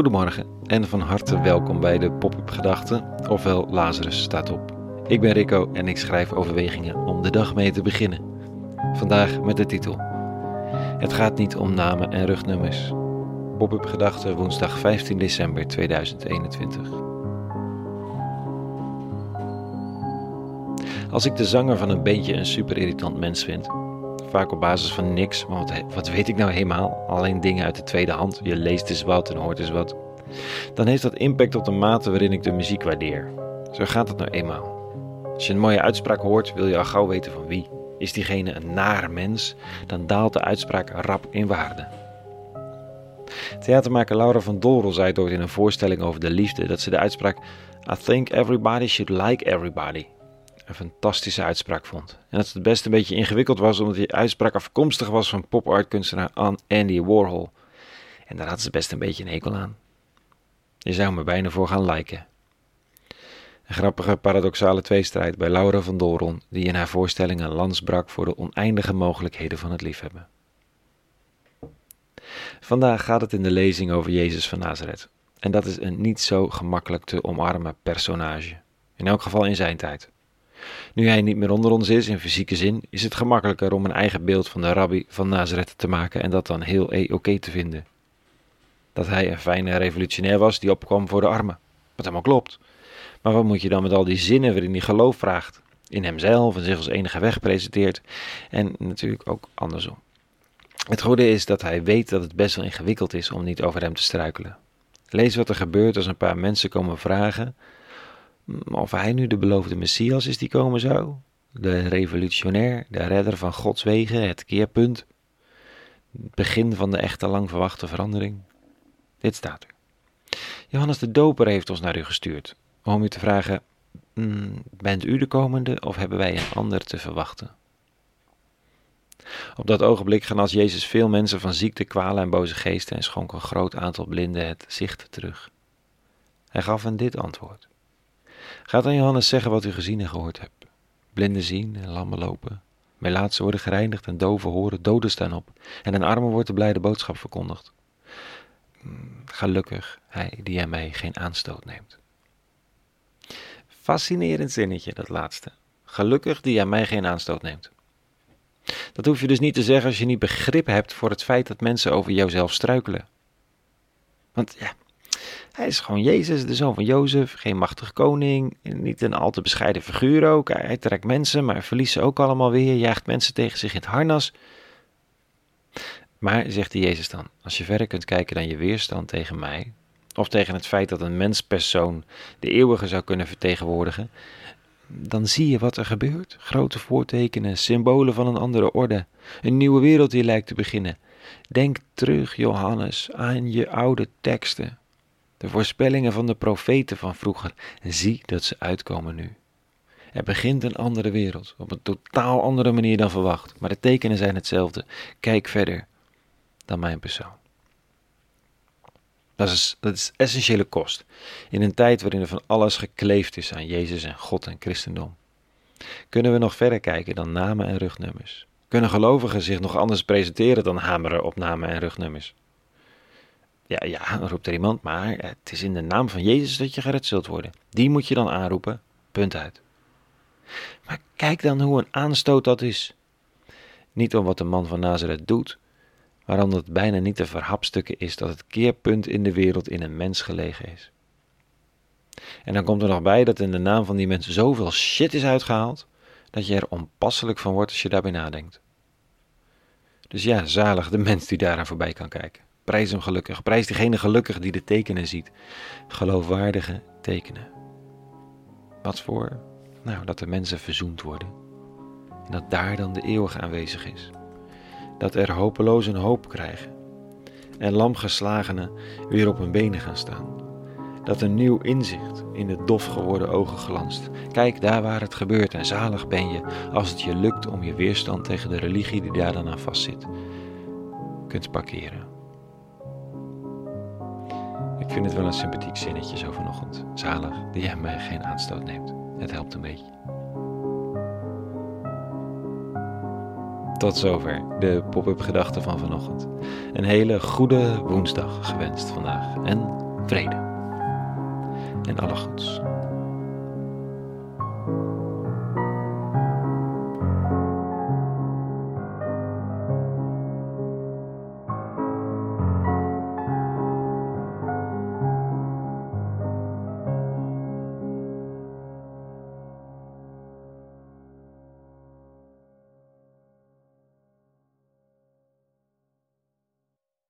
Goedemorgen en van harte welkom bij de Pop-up Gedachten, ofwel Lazarus staat op. Ik ben Rico en ik schrijf overwegingen om de dag mee te beginnen. Vandaag met de titel: Het gaat niet om namen en rugnummers. Pop-up Gedachten woensdag 15 december 2021. Als ik de zanger van een beentje een super irritant mens vind, vaak op basis van niks, want wat weet ik nou helemaal? Alleen dingen uit de tweede hand, je leest eens wat en hoort eens wat. Dan heeft dat impact op de mate waarin ik de muziek waardeer. Zo gaat het nou eenmaal. Als je een mooie uitspraak hoort, wil je al gauw weten van wie. Is diegene een nare mens, dan daalt de uitspraak rap in waarde. Theatermaker Laura van Dolrel zei ooit in een voorstelling over de liefde dat ze de uitspraak I think everybody should like everybody een fantastische uitspraak vond. En dat het best een beetje ingewikkeld was omdat die uitspraak afkomstig was van pop-art-kunstenaar Andy Warhol. En daar had ze best een beetje een hekel aan. Je zou me bijna voor gaan liken. Een grappige paradoxale tweestrijd bij Laura van Dolron, die in haar voorstelling een lans brak voor de oneindige mogelijkheden van het liefhebben. Vandaag gaat het in de lezing over Jezus van Nazareth. En dat is een niet zo gemakkelijk te omarmen personage. In elk geval in zijn tijd. Nu hij niet meer onder ons is in fysieke zin, is het gemakkelijker om een eigen beeld van de rabbi van Nazareth te maken en dat dan heel oké te vinden. Dat hij een fijne revolutionair was die opkwam voor de armen. Wat helemaal klopt. Maar wat moet je dan met al die zinnen waarin hij geloof vraagt? In hemzelf en zich als enige weg presenteert. En natuurlijk ook andersom. Het goede is dat hij weet dat het best wel ingewikkeld is om niet over hem te struikelen. Lees wat er gebeurt als een paar mensen komen vragen of hij nu de beloofde Messias is die komen zou, de revolutionair, de redder van Gods wegen, het keerpunt, het begin van de echte lang verwachte verandering. Dit staat er. Johannes de Doper heeft ons naar u gestuurd, om u te vragen, bent u de komende of hebben wij een ander te verwachten? Op dat ogenblik gaan als Jezus veel mensen van ziekte, kwalen en boze geesten en schonk een groot aantal blinden het zicht terug. Hij gaf hen dit antwoord. Gaat aan Johannes zeggen wat u gezien en gehoord hebt. Blinden zien en lammen lopen. Melaatsen worden gereinigd en doven horen, doden staan op. En een armen wordt de blijde boodschap verkondigd. Hmm, gelukkig hij die aan mij geen aanstoot neemt. Fascinerend zinnetje, dat laatste. Gelukkig die aan mij geen aanstoot neemt. Dat hoef je dus niet te zeggen als je niet begrip hebt voor het feit dat mensen over jouzelf struikelen. Want ja, hij is gewoon Jezus, de zoon van Jozef, geen machtig koning, niet een al te bescheiden figuur ook. Hij trekt mensen, maar verliest ze ook allemaal weer, jaagt mensen tegen zich in het harnas. Maar, zegt de Jezus dan, als je verder kunt kijken dan je weerstand tegen mij, of tegen het feit dat een menspersoon de eeuwige zou kunnen vertegenwoordigen, dan zie je wat er gebeurt. Grote voortekenen, symbolen van een andere orde, een nieuwe wereld die lijkt te beginnen. Denk terug, Johannes, aan je oude teksten de voorspellingen van de profeten van vroeger, zie dat ze uitkomen nu. Er begint een andere wereld, op een totaal andere manier dan verwacht, maar de tekenen zijn hetzelfde. Kijk verder dan mijn persoon. Dat is, dat is essentiële kost, in een tijd waarin er van alles gekleefd is aan Jezus en God en christendom. Kunnen we nog verder kijken dan namen en rugnummers? Kunnen gelovigen zich nog anders presenteren dan hameren op namen en rugnummers? Ja, ja, roept er iemand, maar het is in de naam van Jezus dat je gered zult worden. Die moet je dan aanroepen, punt uit. Maar kijk dan hoe een aanstoot dat is. Niet om wat de man van Nazareth doet, maar omdat het bijna niet te verhapstukken is dat het keerpunt in de wereld in een mens gelegen is. En dan komt er nog bij dat in de naam van die mensen zoveel shit is uitgehaald, dat je er onpasselijk van wordt als je daarbij nadenkt. Dus ja, zalig de mens die daaraan voorbij kan kijken. Prijs hem gelukkig. Prijs diegene gelukkig die de tekenen ziet. Geloofwaardige tekenen. Wat voor? Nou, dat de mensen verzoend worden. En dat daar dan de eeuwige aanwezig is. Dat er hopelozen hoop krijgen. En lamgeslagenen weer op hun benen gaan staan. Dat een nieuw inzicht in de dof geworden ogen glanst. Kijk daar waar het gebeurt en zalig ben je als het je lukt om je weerstand tegen de religie die daar dan aan vastzit, kunt parkeren. Ik vind het wel een sympathiek zinnetje zo vanochtend. Zalig die jij mij geen aanstoot neemt. Het helpt een beetje. Tot zover de pop-up gedachten van vanochtend. Een hele goede woensdag gewenst vandaag en vrede en alle goeds.